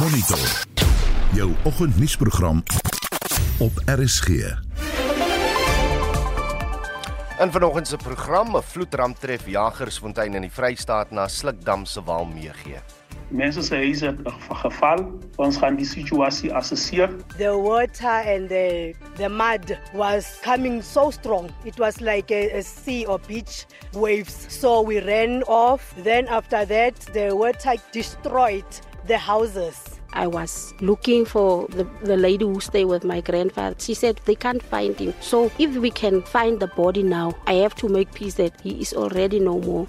Monitor. Jou oggendnuusprogram op RSG. In vanoggend se program 'n vloedramp tref Jagersfontein in die Vrystaat na Slukdam se Waal meegee. Mense sê hy's 'n geval, ons gaan die situasie assesseer. The water and the the mud was coming so strong. It was like a, a sea or beach waves. So we ran off. Then after that, the water destroyed the houses. I was looking for the, the lady who stayed with my grandfather. She said they can't find him. So if we can find the body now, I have to make peace that he is already no more.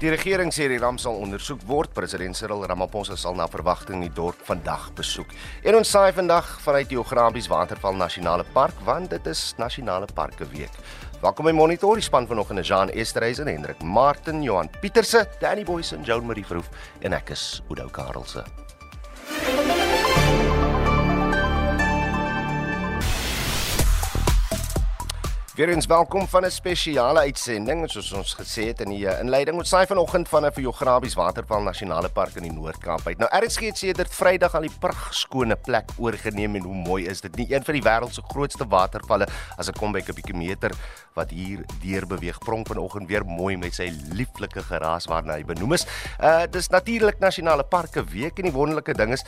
Die regering sê die ramp sal ondersoek word. President Cyril Ramaphosa sal na verwagting die dorp vandag besoek. En ons saai vandag vanuit die Geografies Waterval Nasionale Park want dit is Nasionale Parke Week. Welkom by Monitor, die span vanoggend is Jean Esterhuizen, Hendrik Martin, Johan Pieterse, Danny Boysen, Joan Marie Verhoef en ek is Oudo Karelse. Weerens welkom van 'n spesiale uitsending soos ons gesê het in die eh, inleiding. Ons saai vanoggend van 'n geografies Waterval Nasionale Park in die Noord-Kaap uit. Nou RSG het sedert Vrydag al die pragtskone plek oorgeneem en hoe mooi is dit? Nie een van die wêreld se grootste watervalle as ek kom by 'n bietjie meter wat hier deur beweeg. Pronk vanoggend weer mooi met sy lieflike geraas waarna hy benoem is. Uh dis natuurlik Nasionale Parke Week en die wonderlike ding is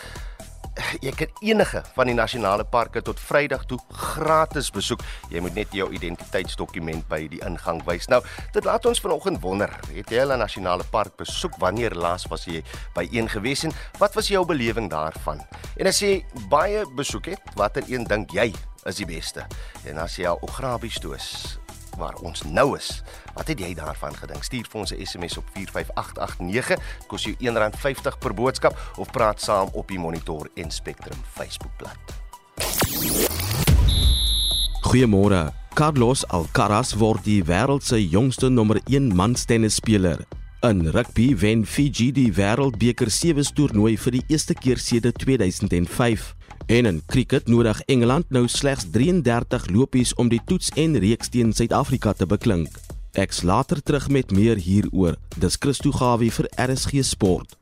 jy kan enige van die nasionale parke tot Vrydag toe gratis besoek. Jy moet net jou identiteitsdokument by die ingang wys. Nou, dit laat ons vanoggend wonder, het jy al 'n nasionale park besoek? Wanneer laas was jy by een gewees en wat was jou belewing daarvan? En as jy baie besoek het, watter een dink jy is die beste? En as jy al Ograbies toe is, waar ons nou is. Wat het jy daarvan gedink? Stuur vir ons 'n SMS op 45889. Kos jou R1.50 per boodskap of praat saam op die Monitor en Spectrum Facebookblad. Goeiemôre. Carlos Alcaraz word die wêreld se jongste nommer 1 manstennisspeler. In rugby wen Fiji die Wêreldbeker sewe toernooi vir die eerste keer sedert 2005. En in cricket nodig Engeland nou slegs 33 lopies om die toets en reeks teen Suid-Afrika te beklink. Ek's later terug met meer hieroor. Dis Christo Gawie vir RSG Sport.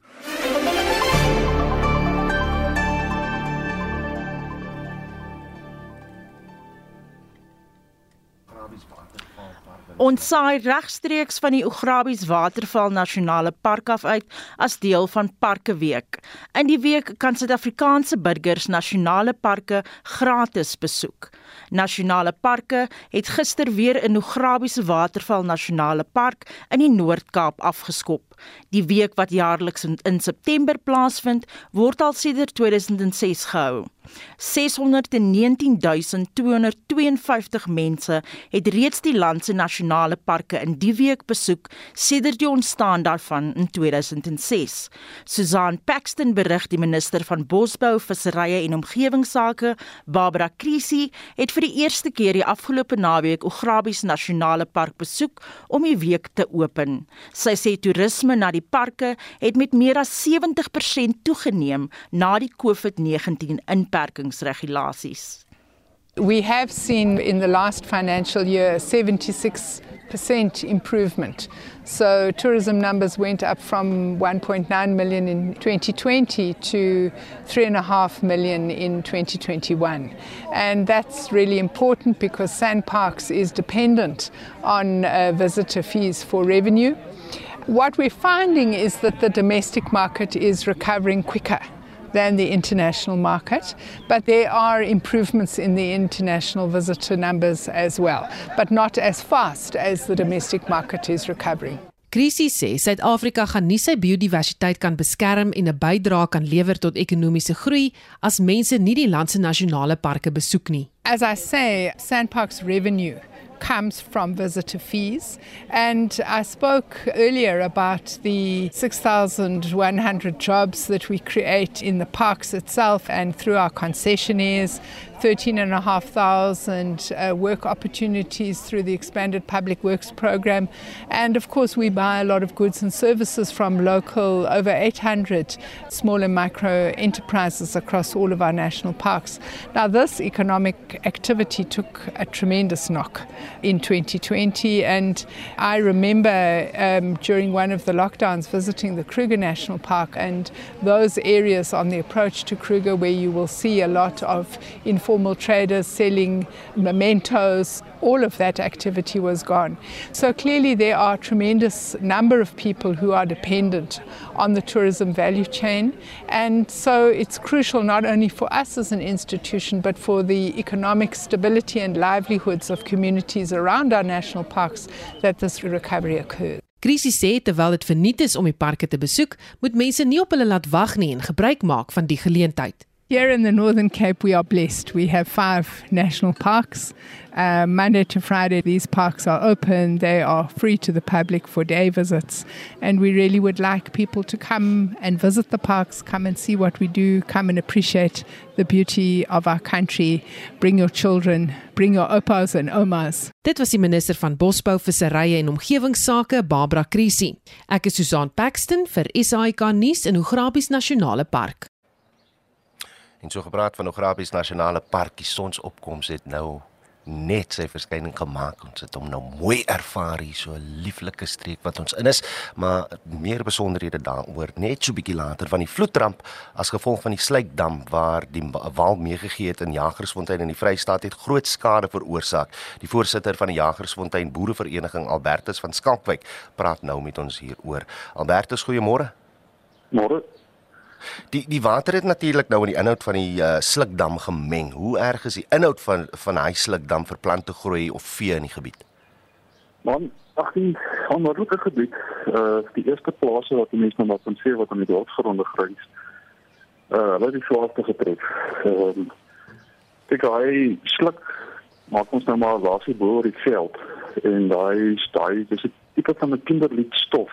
Ons saai regstreeks van die Ograbies Waterval Nasionale Park af uit as deel van Parke Week. In die week kan Suid-Afrikaanse burgers nasionale parke gratis besoek. Nasionale parke het gister weer in Ograbies Waterval Nasionale Park in die Noord-Kaap afgeskop. Die week wat jaarliks in, September plaasvind, word al sedert 2006 gehou. 619252 mense het reeds die land se nasionale parke in die week besoek sedert die ontstaan daarvan in 2006. Susan Paxton berig die minister van Bosbou, Visserye en Omgewingsake, Barbara Krisi, het vir die eerste keer die afgelope naweek Ograbies Nasionale Park besoek om die week te open. Sy sê toerisme na die parke het met meer as 70% toegeneem na die COVID-19 inperkingsregulasies. We have seen in the last financial year 76% improvement. So tourism numbers went up from 1.9 million in 2020 to 3.5 million in 2021. And that's really important because Sandparks is dependent on uh, visitor fees for revenue. What we're finding is that the domestic market is recovering quicker than the international market, but there are improvements in the international visitor numbers as well, but not as fast as the domestic market is recovering. Krisis sê Suid-Afrika gaan nie sy biodiversiteit kan beskerm en 'n bydrae kan lewer tot ekonomiese groei as mense nie die land se nasionale parke besoek nie. As I say, Sandparks revenue comes from visitor fees. And I spoke earlier about the 6,100 jobs that we create in the parks itself and through our concessionaires, 13,500 uh, work opportunities through the expanded public works program. And of course, we buy a lot of goods and services from local, over 800 small and micro enterprises across all of our national parks. Now, this economic activity took a tremendous knock in 2020. And I remember um, during one of the lockdowns visiting the Kruger National Park and those areas on the approach to Kruger where you will see a lot of informal traders selling mementos. All of that activity was gone. So clearly there are a tremendous number of people who are dependent on the tourism value chain. And so it's crucial not only for us as an institution, but for the economic stability and livelihoods of communities around our national parks that this recovery occurs. Krisis sê terwyl dit verniet is om die parke te besoek, moet mense nie op hulle laat wag nie en gebruik maak van die geleentheid. Here in the Northern Cape, we are blessed. We have five national parks. Uh, Monday to Friday, these parks are open. They are free to the public for day visits. And we really would like people to come and visit the parks, come and see what we do, come and appreciate the beauty of our country. Bring your children, bring your opas and omas. Dit was die minister van Bosbou, Visserye en Omgewingsake, Barbara Krisi. Ek is Susan Paxton vir SAK nuus in Ograbies Nasionale Park. En so gepraat van Ograbies Nasionale Park, die sonsopkoms het nou net sy verskyning gemaak. Ons het hom nou mooi ervaar hier so 'n lieflike streek wat ons in is, maar meer besonderhede daaroor net so bietjie later van die vloedramp as gevolg van die Slykdam waar die wal meegegee het in Jagersfontein in die Vrystaat het groot skade veroorsaak. Die voorsitter van die Jagersfontein Boerevereniging Albertus van Skalkwyk praat nou met ons hieroor. Albertus, goeiemôre. Môre. Die die water het natuurlik nou in die inhoud van die uh, slukdam gemeng. Hoe erg is die inhoud van van hy slukdam vir plante groei of vee in die gebied? Man, ag die onnodige gebied, uh die eerste plase wat mense nou maar kan sê wat aan die dorpsgronde grens. Uh hulle het die swaarste getref. Ehm ek hy sluk maak ons nou maar wasie boor die veld en daai daai dis 'n tipe van 'n kinderlied stof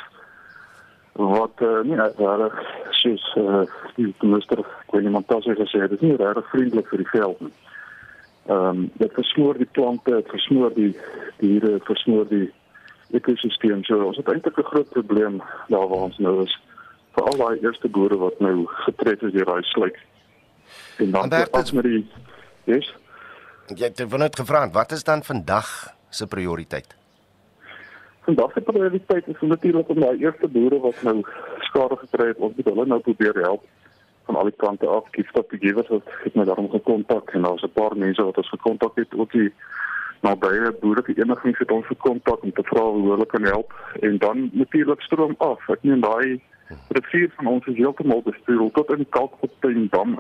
wat uh, nie regtig soos uh, die minister Queenie Montassi gesê het, dit is nie regtig vriendelik vir die veld nie. Ehm um, dit versmoor die plante, dit versmoor die diere, dit versmoor die ekosisteem. So ons het eintlik 'n groot probleem daar waar ons nou is vir al daai eerste boere wat nou getref is deur daai sluik. En dan pas met die Yes. Jy het net gevra, wat is dan vandag se prioriteit? Vandag se prioriteit is natuurlik om daai eerste boere wat nou skade gekry het, ons moet hulle nou probeer help van al die kante af. Kiefstad Givers het, het my daarom gekontak en daar's 'n paar mense wat ons gekontak het ook die nabye boere verenigings het ons gekontak om te vra hoe hulle kan help en dan natuurlik stroom af. Ek meen daai rivier van ons is heeltemal bestuur tot in Kalkfontein dam.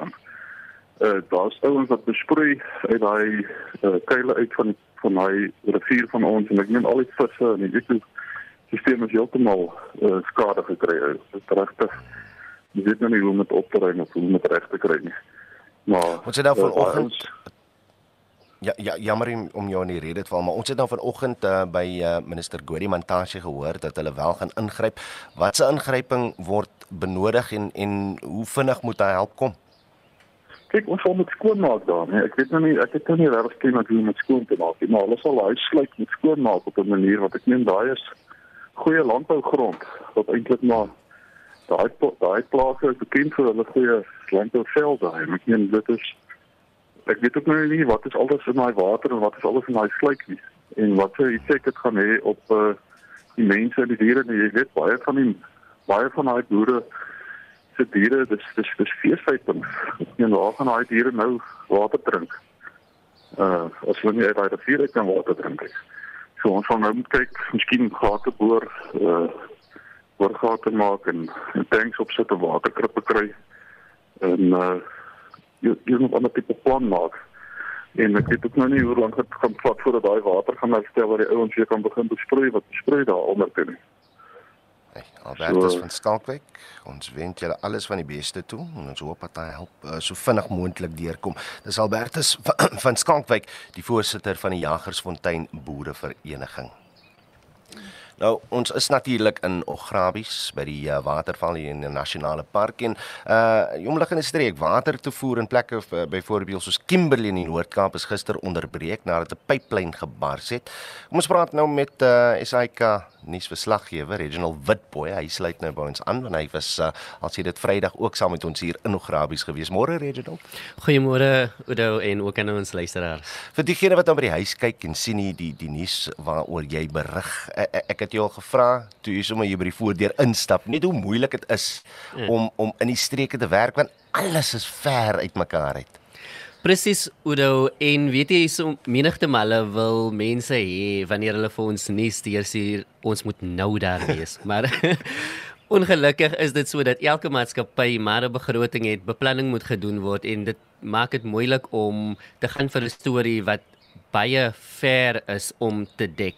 Uh daar sou ons wat besproei uit daai uh, kuile uit van die van my rivier van ons en ek neem al die visse en die ekosisteem is heeltemal uh, skade gekry. Dit is regtig jy weet nou nie hoe om dit op te ruim of hoe om dit reg te kry nie. Maar ons het nou vanoggend Ja ja jammer om jou in die rede te val, maar ons het nou vanoggend uh, by uh, minister Godi Mantashe gehoor dat hulle wel gaan ingryp. Wat se ingryping word benodig en en hoe vinnig moet hy help kom? Kyk ons sal met skoonmaak daar nee ek weet nou nie ek het nou nie regtig ken wat hoe met skoon te maak nie maar hulle sal huis sluit met skoonmaak op 'n manier wat ek meen daai is goeie landbougrond wat eintlik maar daai daai plase is bekend vir hulle goeie landbouvelde en ek meen dit is ek weet ook nou nie wat is alles in daai water en wat is alles in daai sluik nie. En wat sou effek dit gaan hê op uh, die mense en die diere jy weet baie van die baie van daai boere se diere dis dis dis feesfeitings. En waar gaan daai diere nou water drink? Uh as hulle nie uit daai rivier kan water drink nie. So ons gaan nou moet kyk, miskien gate boor, uh boorgate maak en, en tanks opsit om waterkrippe kry. En uh jy jy moet 'n tipe plan maak. En ek weet ook nou nie hoe lank dit gaan vat voordat daai water gaan herstel waar die ouens weer kan begin besproei wat besproei daar onder toe nie. Albertus so, van Skalkwyk, ons wens julle alles van die beste toe en ons hoop dat hy help uh, so vinnig moontlik deurkom. Dis Albertus van Skalkwyk, die voorsitter van die Jagersfontein Boerevereniging. Nou ons is natuurlik in Ograbies by die uh, waterval hier in die nasionale park en uh die omliggende streek water te voer in plekke uh, byvoorbeeld soos Kimberley in die Noord-Kaap is gister onderbreek nadat 'n pyplyn gebars het. Kom ons praat nou met uh SAK nuusverslaggewer Reginald Witboy. Hy sluit nou by ons aan want hy was uh, al sien dit Vrydag ook saam met ons hier in Ograbies gewees. Môre Reginald. Goeiemôre Udo en ook aan ons luisteraars. Vir diegene wat nou by die huis kyk en sien hier die die nuus waaroor jy berig. Ek, e, ek het jou al gevra toe jy sommer hier by die voordeur instap, net hoe moeilik dit is ja. om om in die streke te werk want alles is ver uitmekaar uit. Presies Udo en weet jy so menigte male wil mense hê wanneer hulle vir ons nuus stuur ons moet nou daar wees. maar ongelukkig is dit so dat elke maatskappy maar 'n begroting het, beplanning moet gedoen word en dit maak dit moeilik om te gaan vir 'n storie wat baie ver is om te dek.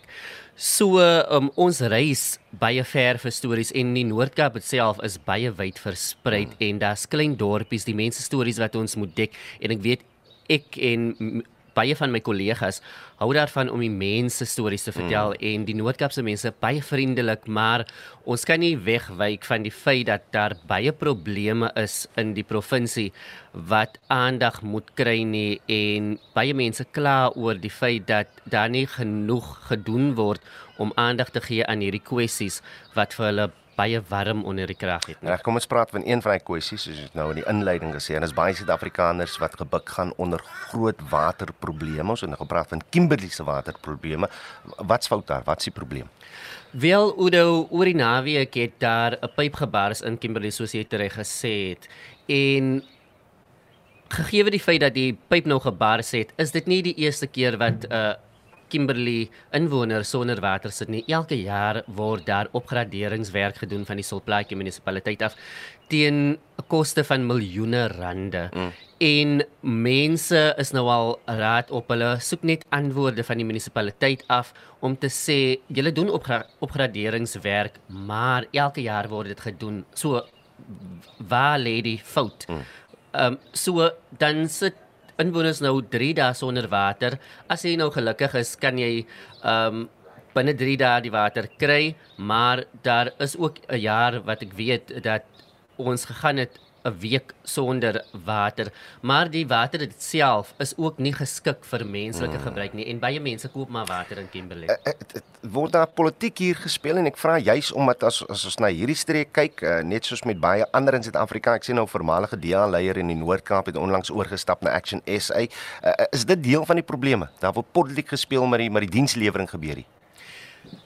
So um, ons reis baie ver vir stories en die Noord-Kaap self is baie wyd versprei hmm. en daar's klein dorpies, die mense stories wat ons moet dek en ek weet ek en baie van my kollegas hou daarvan om die mense stories te vertel mm. en die Noord-Kaapse mense baie vriendelik, maar ons kan nie wegwyk van die feit dat daar baie probleme is in die provinsie wat aandag moet kry nie en baie mense kla oor die feit dat daar nie genoeg gedoen word om aandag te gee aan hierdie kwessies wat vir hulle baie warm onder die krag het. Reg, kom ons praat van een van daai kwessies soos ek nou in die inleiding gesê en is baie Suid-Afrikaners wat gebuk gaan onder groot waterprobleme. Ons het nou gepraat van Kimberley se waterprobleme. Wat's fout daar? Wat's die probleem? Wel Udo oor die naweek het daar 'n pyp gebars in Kimberley soos jy reg gesê het. En gegee die feit dat die pyp nou gebars het, is dit nie die eerste keer wat 'n uh, Kimberley inwoners sonder water sit nie. Elke jaar word daar opgraderingswerk gedoen van die Sulplaatjie munisipaliteit af teen 'n koste van miljoene rande. Mm. En mense is nou al raad op hulle soek net antwoorde van die munisipaliteit af om te sê julle doen opgra opgraderingswerk, maar elke jaar word dit gedoen. So waar lê die fout? Mm. Ehm um, so dan sit inwoners nou 3 dae sonder water. As jy nou gelukkig is, kan jy ehm um, binne 3 dae die water kry, maar daar is ook 'n jaar wat ek weet dat ons gegaan het 'n week sonder water, maar die water self is ook nie geskik vir menslike mm. gebruik nie en baie mense koop maar water in Kimberley. Uh, uh, word daar politiek hier gespeel en ek vra juis omdat as as ons na hierdie streek kyk, uh, net soos met baie ander in Suid-Afrika, ek sien nou voormalige DA-leier in die Noord-Kaap het onlangs oorgestap na Action SA. Uh, is dit deel van die probleme? Daar word politiek gespeel met die met die dienslewering gebeur hier.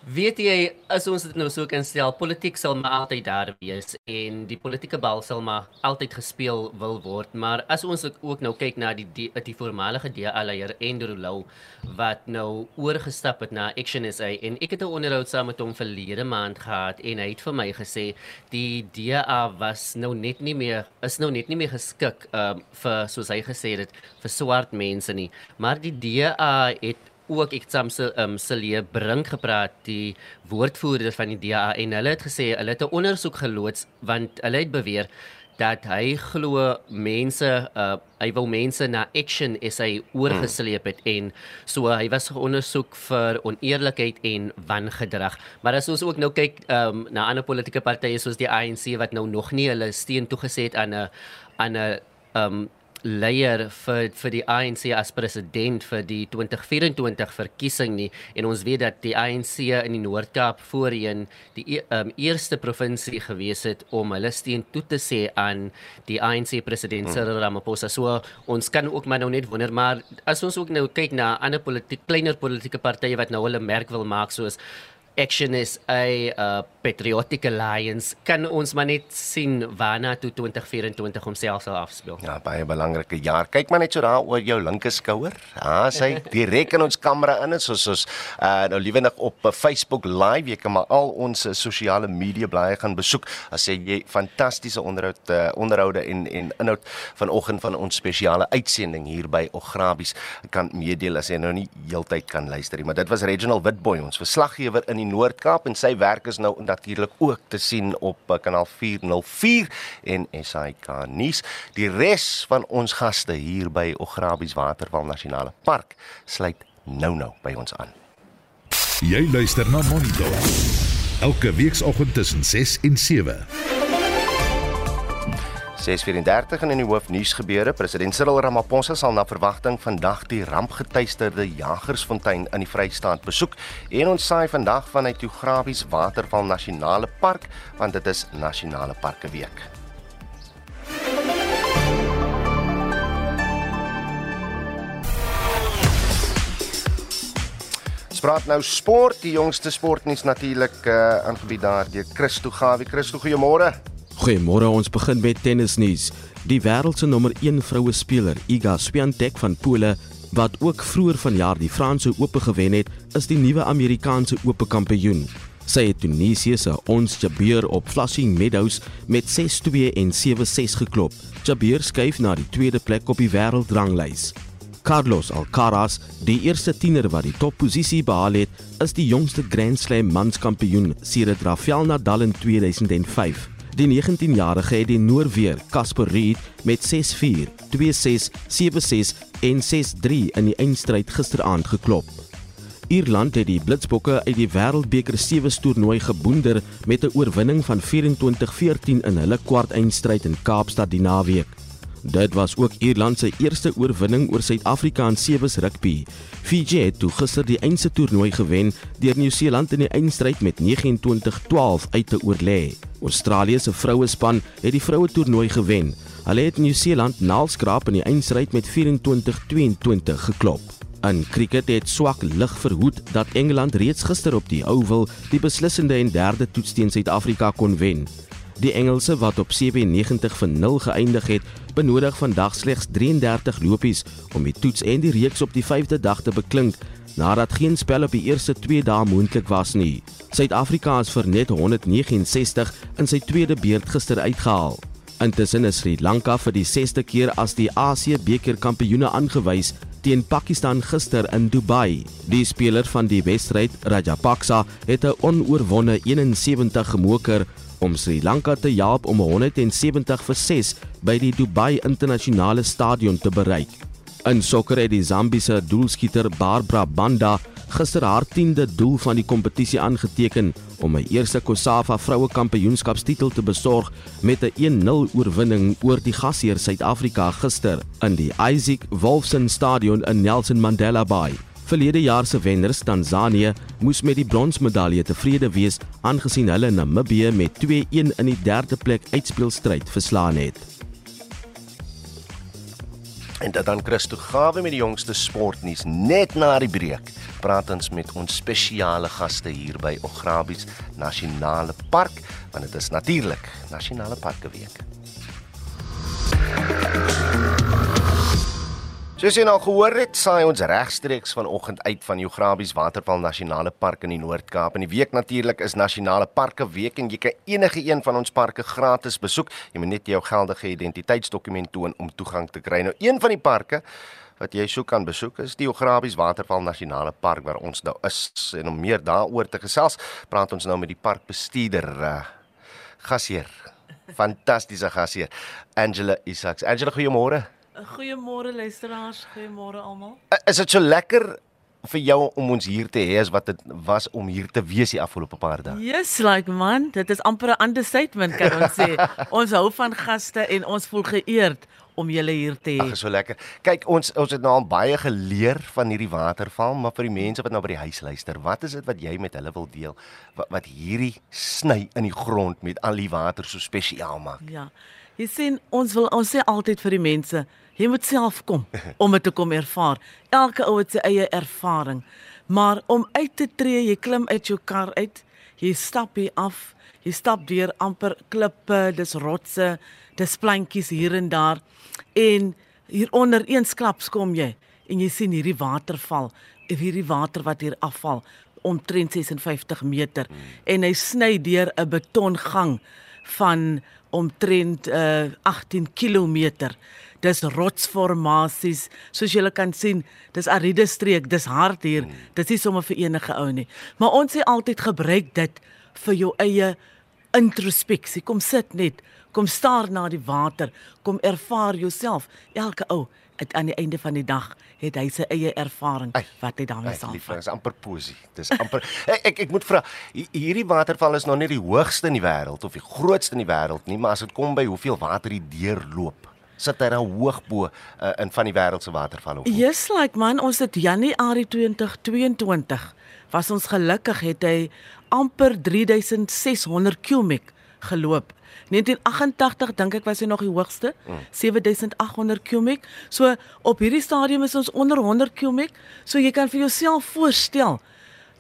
Weet jy as ons dit nou so kan stel, politiek sal maar altyd daar wees en die politieke bal sal maar altyd gespeel wil word, maar as ons ook nou kyk na die die, die voormalige DA-leier Andrew Lou wat nou oorgestap het na Action SA en ek het 'n onderhoud saam met hom verlede maand gehad en hy het vir my gesê die DA was nou net nie meer is nou net nie meer geskik um, vir soos hy gesê het vir swart mense nie, maar die DA het ook ek saam se ehm um, Brink gepraat die woordvoerder van die DA en hulle het gesê hulle het 'n ondersoek geloods want hulle het beweer dat hy glo mense uh, hy wou mense na action is hy oorgesleep het en so hy was ondersoek vir oneerlikheid en wangedrag. Maar as ons ook nou kyk um, na ander politieke partye soos die ANC wat nou nog nie hulle steun toegesê het aan 'n aan 'n um, leier vir vir die ANC as president vir die 2024 verkiesing nie en ons weet dat die ANC in die Noord-Kaap voorheen die um, eerste provinsie gewees het om hulle steun toe te sê aan die ANC president hmm. Cyril Ramaphosa. So ons kan ook maar nou net wonder maar as ons ook nou kyk na ander politiek kleiner politieke partye wat nou hulle merk wil maak soos Action is 'n uh, patriotic alliance kan ons maar net sien waarna toe 2024 homself sal afspeel. Ja, baie belangrike jaar. Kyk maar net so daar oor jou linker skouer. Ja, sy direk in ons kamera in is soos ons uh, nou liewenig op uh, Facebook live. Jy kan maar al ons uh, sosiale media blaaie gaan besoek. As jy fantastiese onderhoud uh, onderhoude en en inhoud vanoggend van ons spesiale uitsending hier by Ograbies kan meedeel as jy nou nie heeltyd kan luister nie. Maar dit was Reginald Witboy, ons verslaggewer in die Noord-Kaap en sy werk is nou natuurlik ook te sien op uh, kanaal 404 en SAK nuus. Die res van ons gaste hier by Ograbies Waterval Nasionale Park sluit nou-nou by ons aan. Jy luister na Monitor. Elke weekoggend tussen 6 en 7. 6:34 en in die hoofnuus gebeure, president Cyril Ramaphosa sal na verwagting vandag die rampgetuisterde Jagersfontein in die Vrystaat besoek en ons saai vandag vanuit Geografies Waterval Nasionale Park want dit is Nasionale Parke Week. Spraak nou sport, die jongste sportnuus natuurlik uh, aangebied daar deur Christo Gawie. Christo, goeiemôre. Goeiemôre, ons begin met tennisnuus. Die wêreld se nommer 1 vroue speler, Iga Swiatek van Pole, wat ook vroeër vanjaar die Franse Ope gewen het, is die nuwe Amerikaanse Ope kampioen. Sy het Tunesië se Ons Jabeur op Flushing Meadows met 6-2 en 7-6 geklop. Jabeur skuif na die tweede plek op die wêreldranglys. Carlos Alcaraz, die eerste tiener wat die topposisie behaal het, is die jongste Grand Slam manskampioen sedert Rafael Nadal in 2005. Die 19-jarige het die Noorweer Casper Ruud met 6-4, 2-6, 7-6 en 6-3 in die eindstryd gisteraand geklop. Ierland het die Blitsbokke uit die Wêreldbeker sewe toernooi geboonder met 'n oorwinning van 24-14 in hulle kwartfinale in Kaapstad die naweek. Dit was ook Ierland se eerste oorwinning oor Suid-Afrika in sewes rugby. Fiji het toe gister die eindse toernooi gewen deur Nieu-Seeland in die eindstryd met 29-12 uit te oorlê. Australië se vroue span het die vroue toernooi gewen. Hulle het Nieu-Seeland naalskraap in die eindstryd met 24-22 geklop. In cricket het swak lig verhoed dat Engeland reeds gister op die Oval die beslissende en derde toets teen Suid-Afrika kon wen. Die Engelse wat op 97 vir 0 geëindig het, benodig vandag slegs 33 lopies om die toets en die reeks op die 5de dag te beklink nadat geen spel op die eerste 2 dae moontlik was nie. Suid-Afrika is vir net 169 in sy tweede beurt gister uitgehaal. Intussen is Sri Lanka vir die 6ste keer as die Asië beker kampioene aangewys teen Pakistan gister in Dubai. Die speler van die wedstryd, Rajapaksa, het 'n onoorwonde 71 gemoker om Sri Lanka te help om 170 vir 6 by die Dubai Internasionale Stadion te bereik. In sokker het die Zambiese doelskieter Barbara Banda gister haar 10de doel van die kompetisie aangeteken om 'n eerste COSAFA vroue kampioenskapstitel te besorg met 'n 1-0 oorwinning oor die gasheer Suid-Afrika gister in die Isaac Wolfson Stadion in Nelson Mandela Bay. Verlede jaar se wenners Tanzanië moes met die bronsmedalje tevrede wees aangesien hulle Namibië met 2-1 in die derde plek uitspeelstryd verslaan het. En dit dan Christo Gawe met die jongste sportnuus net na die breek. Praat ons met ons spesiale gaste hier by Ograbies Nasionale Park want dit is natuurlik Nasionale Parke Week. Soos jy nou gehoor het, saai ons regstreeks vanoggend uit van Geografies Waterval Nasionale Park in die Noord-Kaap. En die week natuurlik is Nasionale Parke Week en jy kan enige een van ons parke gratis besoek. Jy moet net jou geldige identiteitsdokument toon om toegang te kry. Nou een van die parke wat jy sou kan besoek is die Geografies Waterval Nasionale Park waar ons nou is. En om meer daaroor te gesels, praat ons nou met die parkbestuurder uh, gasheer. Fantastiese gasheer, Angela Isaacs. Angela, goeiemôre. Goeiemôre luisteraars, goeiemôre almal. Is dit so lekker vir jou om ons hier te hê as wat dit was om hier te wees die afgelope paar dae? Yes, like man, dit is amper 'n understatement kan ons sê. ons hou van gaste en ons voel geëerd om julle hier te hê. Ag, so lekker. Kyk, ons ons het nou al baie geleer van hierdie waterval, maar vir die mense wat nou by die huis luister, wat is dit wat jy met hulle wil deel wat, wat hierdie sny in die grond met al die water so spesiaal maak? Ja. Jy sien, ons wil ons sê altyd vir die mense, Jy moet self kom om dit te kom ervaar. Elke ou het sy eie ervaring. Maar om uit te tree, jy klim uit jou kar uit, jy stap hier af, jy stap deur amper klippe, dis rotse, dis plantjies hier en daar en hier onder eensklaps kom jy en jy sien hierdie waterval, hierdie water wat hier afval omtrent 56 meter hmm. en hy sny deur 'n betongang van omtrent uh, 18 km dis rotsformasies soos julle kan sien dis aride streek dis hard hier dis nie sommer vir enige ou nie maar ons sê altyd gebruik dit vir jou eie introspeksie. Kom sit net, kom staar na die water, kom ervaar jouself. Elke ou het aan die einde van die dag het hy sy eie ervaring Ei, wat hy daarmee saam. lief, Dis amper poesie. Dis amper ek ek, ek moet vra, hi- hierdie waterval is nog nie die hoogste in die wêreld of die grootste in die wêreld nie, maar as dit kom by hoeveel water die deurloop, sit hy dan hoog bo uh, in van die wêreld se watervalle. Yes, like man, ons het Januarie 2022 was ons gelukkig het hy amper 3600 km geloop. 1988 dink ek was hy nog die hoogste, 7800 km. So op hierdie stadium is ons onder 100 km. So jy kan vir jouself voorstel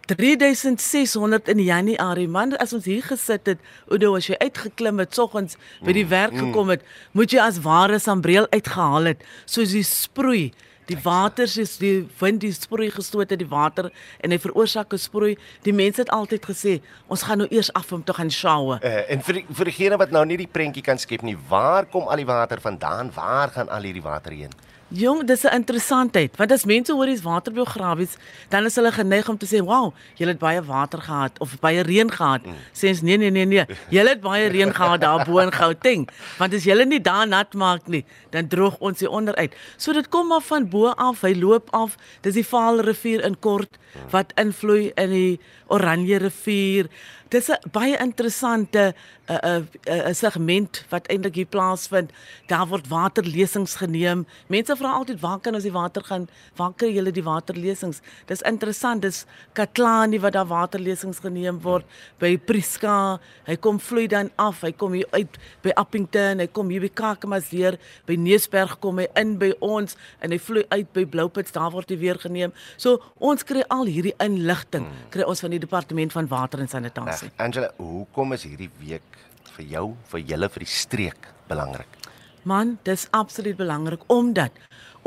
3600 in Januarie man as ons hier gesit het Oudo as jy uitgeklim het soggens by die werk gekom het moet jy as ware sambreel uitgehaal het soos die sproei die water is die wind die sproei gestoot het die water en hy veroorsaak 'n sproei die mense het altyd gesê ons gaan nou eers af om te gaan shower Uh, en vir die, vir diegene wat nou nie die prentjie kan skep nie, waar kom al die water vandaan? Waar gaan al hierdie water heen? Jong, dis 'n interessantheid, want as mense hoor dis waterbiografies, dan is hulle geneig om te sê, "Wow, jy het baie water gehad of baie reën gehad." Mm. Sê ons, "Nee, nee, nee, nee. Jy het baie reën gehad daar bo in Gauteng, want as jy nie daar nat maak nie, dan droog ons hier onder uit." So dit kom maar van bo af, hy loop af. Dis die Vaalrivier in kort wat invloei in die Oranje rivier. Dis 'n baie interessante 'n 'n 'n segment wat eintlik hier plaasvind. Daar word waterlesings geneem. Mense vra altyd waar kan ons die water gaan? Waar kry julle die waterlesings? Dis interessant. Dis Katlani wat daar waterlesings geneem word by Priska. Hy kom vloei dan af. Hy kom hier uit by Appington, hy kom hier by Kakamasdeur, by Neusberg kom hy in by ons en hy vloei uit by Blouputs. Daar word hy weer geneem. So ons kry al hierdie inligting kry ons van die departement van water en sanitasie. Reg. Angela, hoekom is hierdie week vir jou, vir julle vir die streek belangrik? Man, dis absoluut belangrik omdat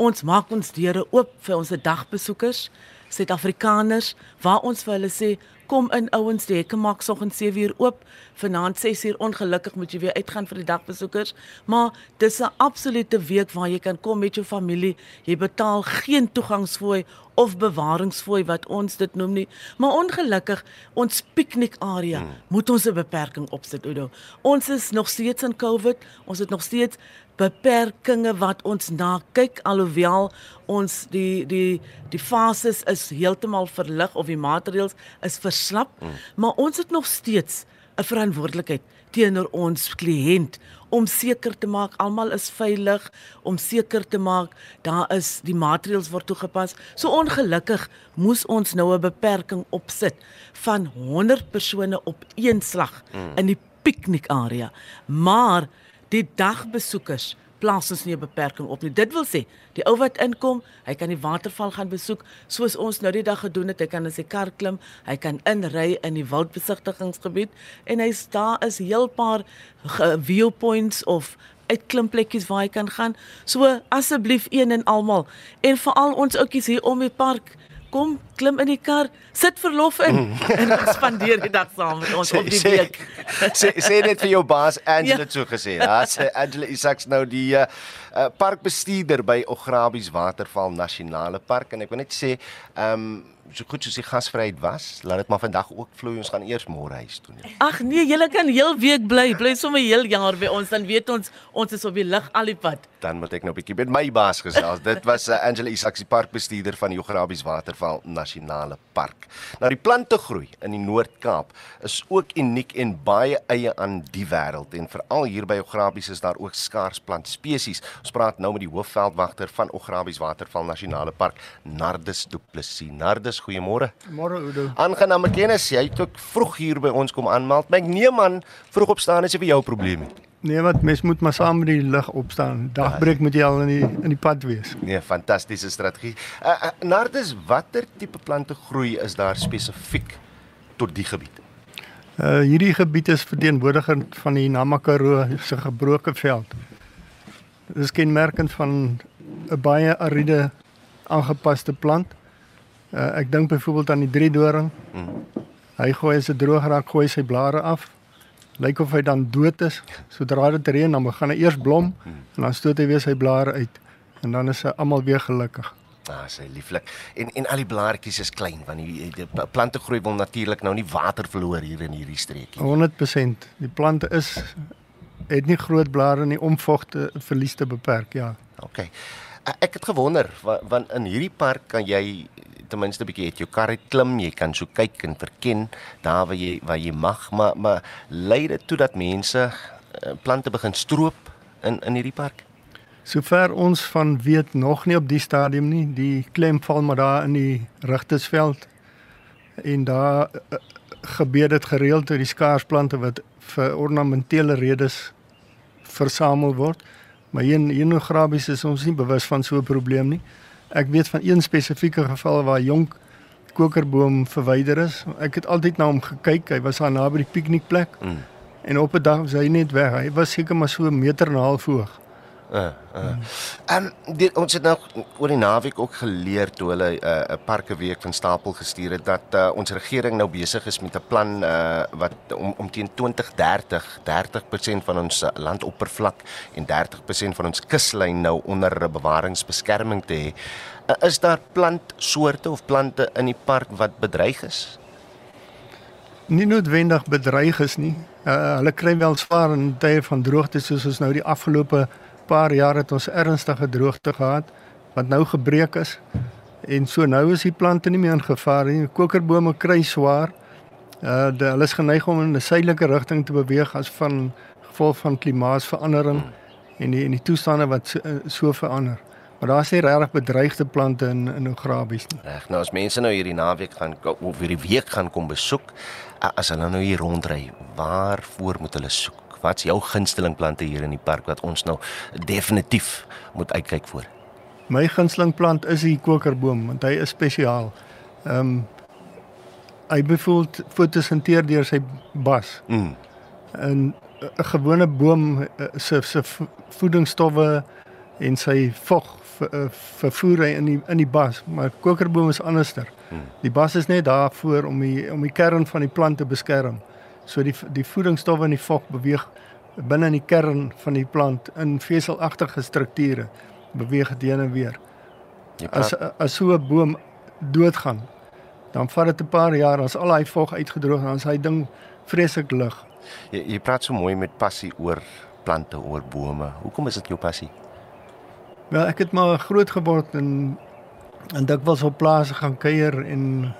ons maak ons deure oop vir ons dagbesoekers, Suid-Afrikaners, waar ons vir hulle sê kom in ouens, die hekke maak soggens 7 uur oop, vanaand 6 uur ongelukkig moet jy weer uitgaan vir die dagbesoekers, maar dis 'n absolute week waar jy kan kom met jou familie. Jy betaal geen toegangsfooi of bewaringsfooi wat ons dit noem nie, maar ongelukkig ons piknikarea hmm. moet ons 'n beperking opsit, Oudo. Ons is nog steeds in COVID, ons het nog steeds beperkings wat ons na kyk alhoewel ons die die die fases is heeltemal verlig of die maatreëls is verslap, mm. maar ons het nog steeds 'n verantwoordelikheid teenoor ons kliënt om seker te maak almal is veilig, om seker te maak daar is die maatreëls word toegepas. So ongelukkig moes ons nou 'n beperking opsit van 100 persone op een slag mm. in die piknikarea. Maar die dagbesoekers plaas ons nie 'n beperking op nie. Dit wil sê, die ou wat inkom, hy kan die waterval gaan besoek soos ons nou die dag gedoen het. Hy kan in sy kar klim, hy kan inry in die wildbesigtigingsgebied en hy's daar is heel paar ge- viewpoints of uitklimplekkies waar hy kan gaan. So asseblief een en almal en veral ons oudjies hier om die park Kom, klim in die kar, sit verlof in en ons spandeer die dag saam met ons op die week. sê sê net vir jou baas Angela Ja. so gesê. Ja, sê Angela Isaacs nou die uh, parkbestuurder by Ograbies Waterval Nasionale Park en ek wil net sê, ehm um, so goed soos die gasvryheid was, laat dit maar vandag ook vloei. Ons gaan eers môre huis toe. Nee. Ag nee, julle kan heel week bly, bly sommer heel jaar by ons, dan weet ons ons is op die lig al die pad. Dan moet ek nou 'n bietjie met my baas gesels. Dit was uh, Angela Isaacs, die parkbestuurder van die Ograbies Waterval Nasionale Park. Nou die plantegroei in die Noord-Kaap is ook uniek en baie eie aan die wêreld en veral hier by Ograbies is daar ook skaars plantspesies. Ons praat nou met die hoofveldwagter van Ograbies Waterval Nasionale Park, Nardus Du Plessis. Nardus, goeiemôre. Môre Oudo. Aangename kennis. Jy het ook vroeg hier by ons kom aanmeld. Maar ek neem aan vroeg opstaan is nie vir jou probleem nie. Nee, wat mens moet maar saam met die lig opstaan. Dagbreek moet jy al in die in die pad wees. Nee, fantastiese strategie. Uh, uh, Nardus, watter tipe plante groei is daar spesifiek tot die gebied? Uh hierdie gebied is verteenwoordigend van die Namakaro se gebroke veld. Dit is kenmerkend van 'n baie ariede aangepaste plant. Uh ek dink byvoorbeeld aan die driedoring. Hmm. Hy gooi as dit droog raak, gooi sy blare af. Lyk of hy dan dood is. Sodra dit reën, dan begin hy eers blom en dan stoot hy weer sy blare uit. En dan is hy almal weer gelukkig. Ah, sy lieflik. En en al die blaartjies is klein want die, die plante groei wil natuurlik nou nie water verloor hier in hierdie streekie. 100%. Die plante is het nie groot blare nie om vogte verlies te beperk, ja. OK. Ek het gewonder want in hierdie park kan jy ten minste 'n bietjie het jou kar klim, jy kan so kyk en verken daar waar jy waar jy mag, maar maar lei dit toe dat mense eh, plante begin stroop in in hierdie park? Sover ons van weet nog nie op die stadium nie. Die klem val maar daar in die rigtersveld. En daar uh, gebeur dit gereeld oor die skaarsplante wat vir ornamentele redes versamel word. Maar hier in Enograbies is ons nie bewus van so 'n probleem nie. Ek weet van een spesifieke geval waar jonk kokerboom verwyder is. Ek het altyd na hom gekyk. Hy was daar naby die piknikplek. Mm. En op 'n dag was hy net weg. Hy was seker maar so 'n meter en 'n half hoog. Uh, uh. Um, ons het nou oor die naweek ook geleer toe hulle 'n uh, parke week van stapel gestuur het dat uh, ons regering nou besig is met 'n plan uh, wat om om teen 2030 30% van ons landoppervlak en 30% van ons kuslyn nou onder bewaringsbeskerming te hê. Uh, is daar plantsoorte of plante in die park wat bedreig is? Nie noodwendig bedreig is nie. Uh, hulle kry wel swaar in tye van droogte soos ons nou die afgelope paar jaar het ons ernstige droogte gehad wat nou gebreek is. En so nou is die plante nie meer in gevaar nie. Kokerbome kry swaar. Uh de, hulle is geneig om in 'n suidelike rigting te beweeg as van gevolg van klimaatsverandering en die en die toestande wat so, uh, so verander. Maar daar's nie regtig bedreigde plante in in Ograbies nie. Reg. Nou as mense nou hierdie naweek gaan of hierdie week gaan kom besoek, as hulle nou hier rondry, waar voor moet hulle soek? Wat's jou gunsteling plante hier in die park wat ons nou definitief moet uitkyk vir? My gunsteling plant is die kokerboom want hy is spesiaal. Ehm um, hy bevoel fotosinteer deur sy bas. Mm. En 'n gewone boom eh, se se voedingsstowwe en sy vog eh, vervoer hy in die in die bas, maar kokerboom is anderster. Hmm. Die bas is net daar voor om die om die kern van die plant te beskerm. So die die voedingsstowwe in die vog beweeg binne in die kern van die plant in veselagtige strukture beweeg dit heen en weer. As as so 'n boom doodgaan, dan vat dit 'n paar jaar as al hy vog uitgedroog en dan sy ding vreeslik lig. Jy jy praat so mooi met passie oor plante, oor bome. Hoekom is dit jou passie? Wel, ek het maar groot geword en en dikwels op plase gaan kuier en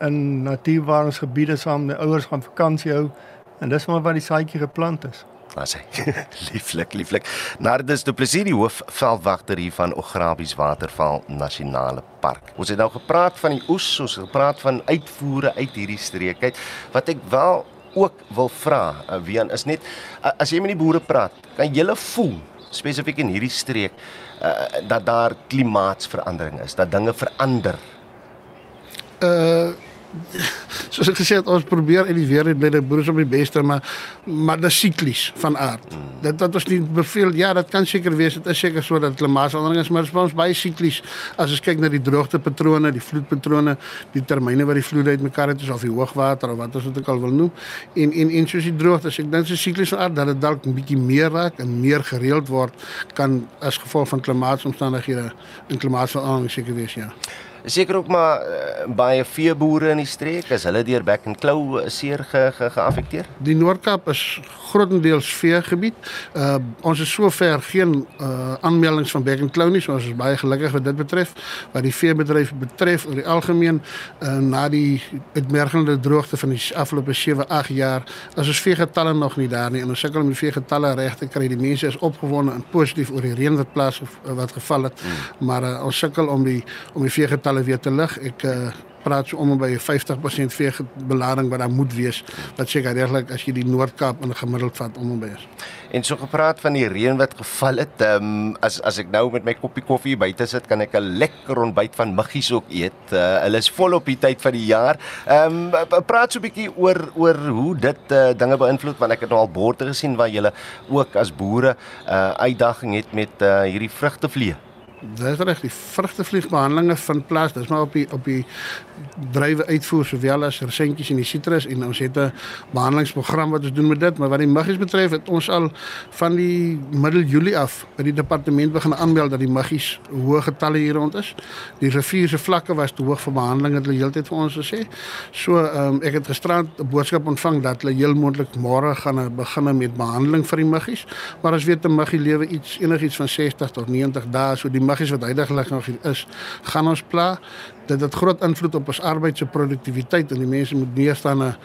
in natuurbewaringsgebiede saam met ouers gaan vakansie hou en dis maar waar die saadjie geplant is. As hy lieflik lieflik. Nardus Du Plessis die hoofveldwagter hier van Ograbies Waterval Nasionale Park. Ons het nou gepraat van die oes, ons het gepraat van uitvoere uit hierdie streek uit. Wat ek wel ook wil vra, uh, Wian, is net uh, as jy met die boere praat, kan jy hulle voel spesifiek in hierdie streek uh, dat daar klimaatsverandering is, dat dinge verander. Uh soos ek gesê het ons probeer en die weer het met die boere op die beste maar maar dit siklies van aard. Dit dat ons nie beveel ja, dit kan seker wees dit is seker so dat klimaatsverandering is maar ons baie siklies as ons kyk na die droogtepatrone, die vloedpatrone, die termyne wat die vloede uitmekaar het is of die hoogwater of wat ons ook al wil noem en en en soos die droogte, ek dink is siklies van aard dat dit dalk 'n bietjie meer raak en meer gereeld word kan as gevolg van klimaatsomstandighede en klimaatsverandering seker wees ja seker ook maar uh, baie veeboere in die streek is hulle deur back and claw eh, seer ge, ge, geaffekteer. Die Noord-Kaap is grootendeels veegebied. Uh ons is sover geen uh aanmeldings van back and claw nie, so ons is baie gelukkig wat dit betref. Wat die veebedryf betref oor die algemeen uh na die uitmergende droogte van die afgelope 7, 8 jaar, is ons veegetalle nog nie daar nie en ons sukkel om die veegetalle reg te kry. Die mense is opgewonde en positief oor die reën wat plaas wat geval het, mm. maar uh, ons sukkel om die om die veegetalle aantalle weer te lig. Ek uh, praat so om by 50% veebelading wat daar moet wees. Wat seker regtig as jy die Noord-Kaap in gemiddeld vat om by is. En so gepraat van die reën wat geval het, ehm um, as as ek nou met my koppie koffie buite sit, kan ek 'n lekker ontbyt van muggies ook eet. Uh, hulle is volop die tyd van die jaar. Ehm um, praat so 'n bietjie oor oor hoe dit uh, dinge beïnvloed want ek het nou al borde gesien waar jy ook as boere 'n uh, uitdaging het met uh, hierdie vrugtevlee. Dis reg, die vrugtevliegbehandelinge vind plaas. Dis maar op die op die drywe uitvoer sowel as resentjies en die sitrus en ons het 'n behandelingsprogram wat ons doen met dit, maar wat die muggies betref, het ons al van die middel Julie af by die departement begin aanmeld dat die muggies hoë getalle hier rond is. Die rivier se vlakke was te hoog vir behandeling het hulle heeltyd vir ons gesê. So ehm um, ek het gisterand 'n boodskap ontvang dat hulle heel moontlik môre gaan begin met behandeling vir die muggies, maar as weet 'n muggie lewe iets enigiets van 60 tot 90 dae, so die muggies wat nog is, gaan ons pla. Dit het groot invloed op ons arbeid se produktiwiteit en die mense moet meer staan na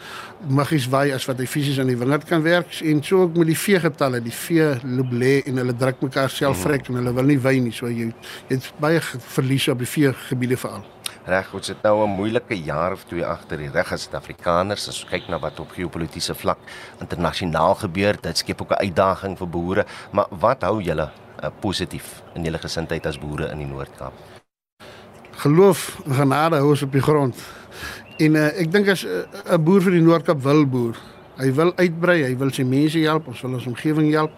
muggies waai as wat hy fisies aan die wingerd kan werk en so ook met die vee getalle, die vee loop lê en hulle druk mekaar self vrek en hulle wil nie wy nie, so jy het baie verliese op die vee gebiede veral. Reg, ons het nou 'n moeilike jaar of twee agter die rug as Suid-Afrikaners as ons kyk na wat op geopolitiese vlak internasionaal gebeur. Dit skep ook 'n uitdaging vir boere, maar wat hou julle uh, positief in julle gesindheid as boere in die Noord-Kaap? Geloof, genade hou ons op die grond. En uh, ek dink as eh, 'n uh, boer vir die Noord-Kaap wil boer, hy wil uitbrei, hy wil sy mense help, ons wil ons omgewing help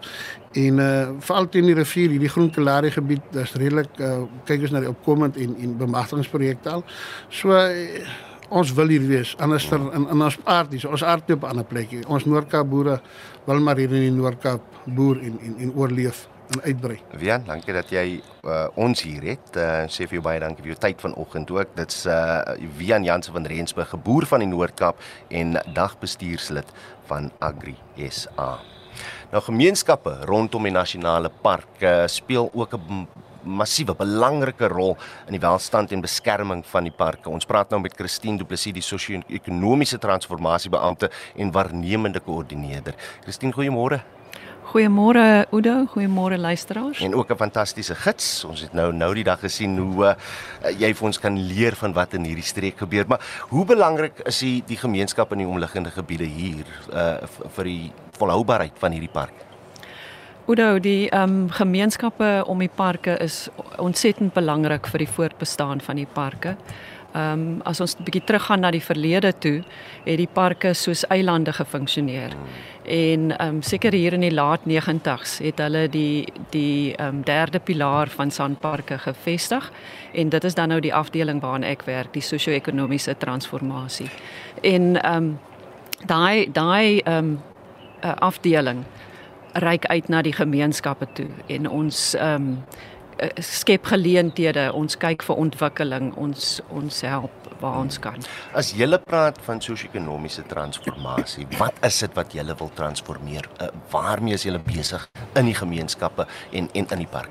En uh veral teen die rivier, hierdie groen kalarie gebied, dis redelik uh kyk ons na die opkomend en en bemagtigingsprojekte al. So uh, ons wil hier wees, anders ter, in in ons aard, dis ons aard op 'n ander plekie. Ons Noord-Kaap boere wil maar hier in die Noord-Kaap boer en en en oorleef en uitbrei. Wian, dankie dat jy uh, ons hier het. Uh, sê vir jou baie dankie vir jou tyd vanoggend ook. Dit's uh Wian Jansen van Rensburg, geboer van die Noord-Kaap en dagbestuurslid van Agri SA. Nou gemeenskappe rondom die nasionale park uh, speel ook 'n massiewe belangrike rol in die welstand en beskerming van die parke. Ons praat nou met Christine Du Plessis, die sosio-ekonomiese transformasiebeampte en waarnemende koördineerder. Christine, goeiemôre. Goeiemôre Udo, goeiemôre luisteraars. En ook 'n fantastiese gids. Ons het nou nou die dag gesien hoe uh, jy vir ons kan leer van wat in hierdie streek gebeur. Maar hoe belangrik is die, die gemeenskap in die omliggende gebiede hier uh, vir die volhoubaarheid van hierdie park? Udo, die ehm um, gemeenskappe om die parke is ontsettend belangrik vir die voortbestaan van die parke. Ehm um, as ons 'n bietjie teruggaan na die verlede toe, het die parke soos eilande gefunksioneer. En ehm um, seker hier in die laat 90's het hulle die die ehm um, derde pilaar van Sanparke gevestig en dit is dan nou die afdeling waaraan ek werk, die sosio-ekonomiese transformasie. En ehm um, daai daai ehm um, uh, afdeling reik uit na die gemeenskappe toe en ons ehm um, skep geleenthede, ons kyk vir ontwikkeling, ons ons help waar ons kan. As jy praat van sosio-ekonomiese transformasie, wat is dit wat jy wil transformeer? Uh, waarmee is jy besig in die gemeenskappe en en in die park?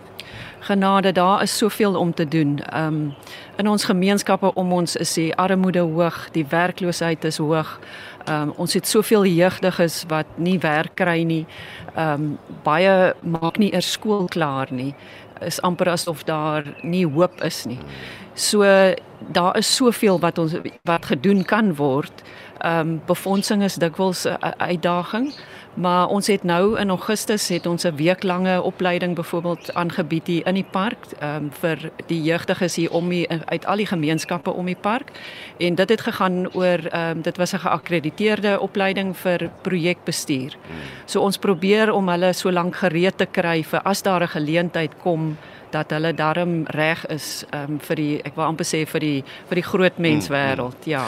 Genade, daar is soveel om te doen. Ehm um, in ons gemeenskappe om ons is die armoede hoog, die werkloosheid is hoog. Ehm um, ons het soveel jeugdiges wat nie werk kry nie. Ehm um, baie maak nie eers skool klaar nie. Is amper asof daar nie hoop is nie. So daar is soveel wat ons wat gedoen kan word. Ehm um, befondsing is dikwels 'n uitdaging. Maar ons het nou in Augustus het ons 'n weeklange opleiding byvoorbeeld aangebied hier in die park um, vir die jeugdiges hier om die, uit al die gemeenskappe om die park. En dit het gegaan oor um, dit was 'n geakkrediteerde opleiding vir projekbestuur. So ons probeer om hulle so lank gereed te kry vir as daar 'n geleentheid kom dat hulle darm reg is um, vir die ek wil amper sê vir die vir die groot menswêreld. Ja.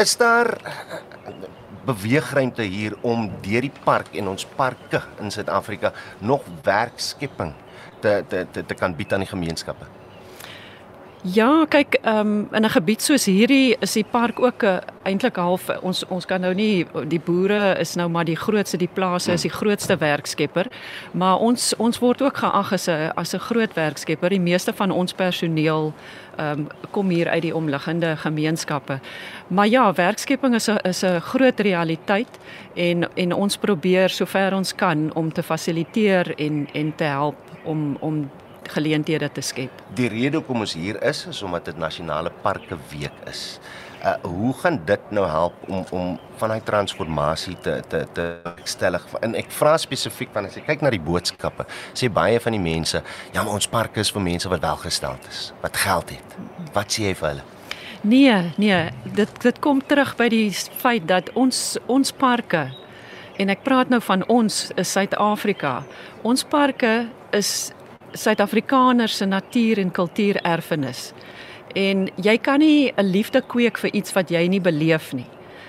Is daar beweegruimte hier om deur die park en ons parke in Suid-Afrika nog werkskepping te te te te kan bied aan die gemeenskappe. Ja, kyk, um, in 'n gebied soos hierdie is die park ook 'n uh, eintlik half ons ons kan nou nie die boere is nou maar die grootste die plase is die grootste werkskepper, maar ons ons word ook geag as 'n as 'n groot werkskepper. Die meeste van ons personeel um, kom hier uit die omliggende gemeenskappe. Maar ja, werkskepping is 'n is 'n groot realiteit en en ons probeer sover ons kan om te fasiliteer en en te help om om geleenthede te skep. Die rede hoekom ons hier is is omdat dit nasionale parke week is. Uh hoe gaan dit nou help om om van daai transformasie te te te stellig en ek vra spesifiek want as jy kyk na die boodskappe sê baie van die mense ja maar ons parke is vir mense wat welgesteld is wat geld het wat sê jy vir hulle Nee nee dit dit kom terug by die feit dat ons ons parke en ek praat nou van ons is Suid-Afrika ons parke is Suid-Afrikaners se natuur en kultuurerfenis. En jy kan nie 'n liefde kweek vir iets wat jy nie beleef nie.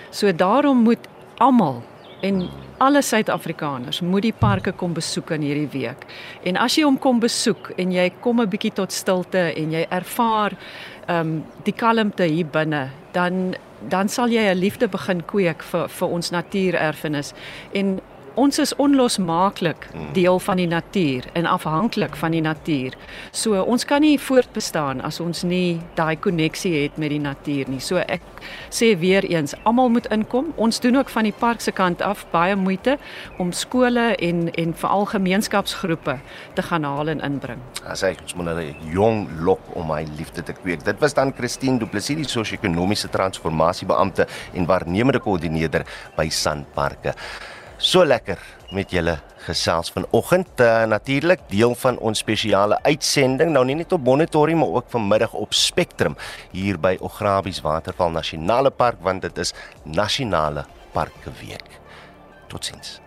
So daarom moet almal en alle Suid-Afrikaners moet die parke kom besoek in hierdie week. En as jy hom kom besoek en jy kom 'n bietjie tot stilte en jy ervaar ehm um, die kalmte hier binne, dan dan sal jy 'n liefde begin kweek vir vir ons natuurerfenis. En ons is onlosmaaklik hmm. deel van die natuur en afhanklik van die natuur. So ons kan nie voortbestaan as ons nie daai koneksie het met die natuur nie. So ek sê weer eens, almal moet inkom. Ons doen ook van die park se kant af baie moeite om skole en en veral gemeenskapsgroepe te gaan haal en inbring. As hy ons moet hulle jong lok om my liefde te kweek. Dit was dan Christine Du Plessis, die sosio-ekonomiese transformasiebeampte en waarnemende koördineerder by Sanparks so lekker met julle gesels vanoggend. Uh, Natuurlik deel van ons spesiale uitsending nou nie net op Monitorium maar ook vanmiddag op Spectrum hier by Ograbies Waterval Nasionale Park want dit is Nasionale Parke Week. Totsiens.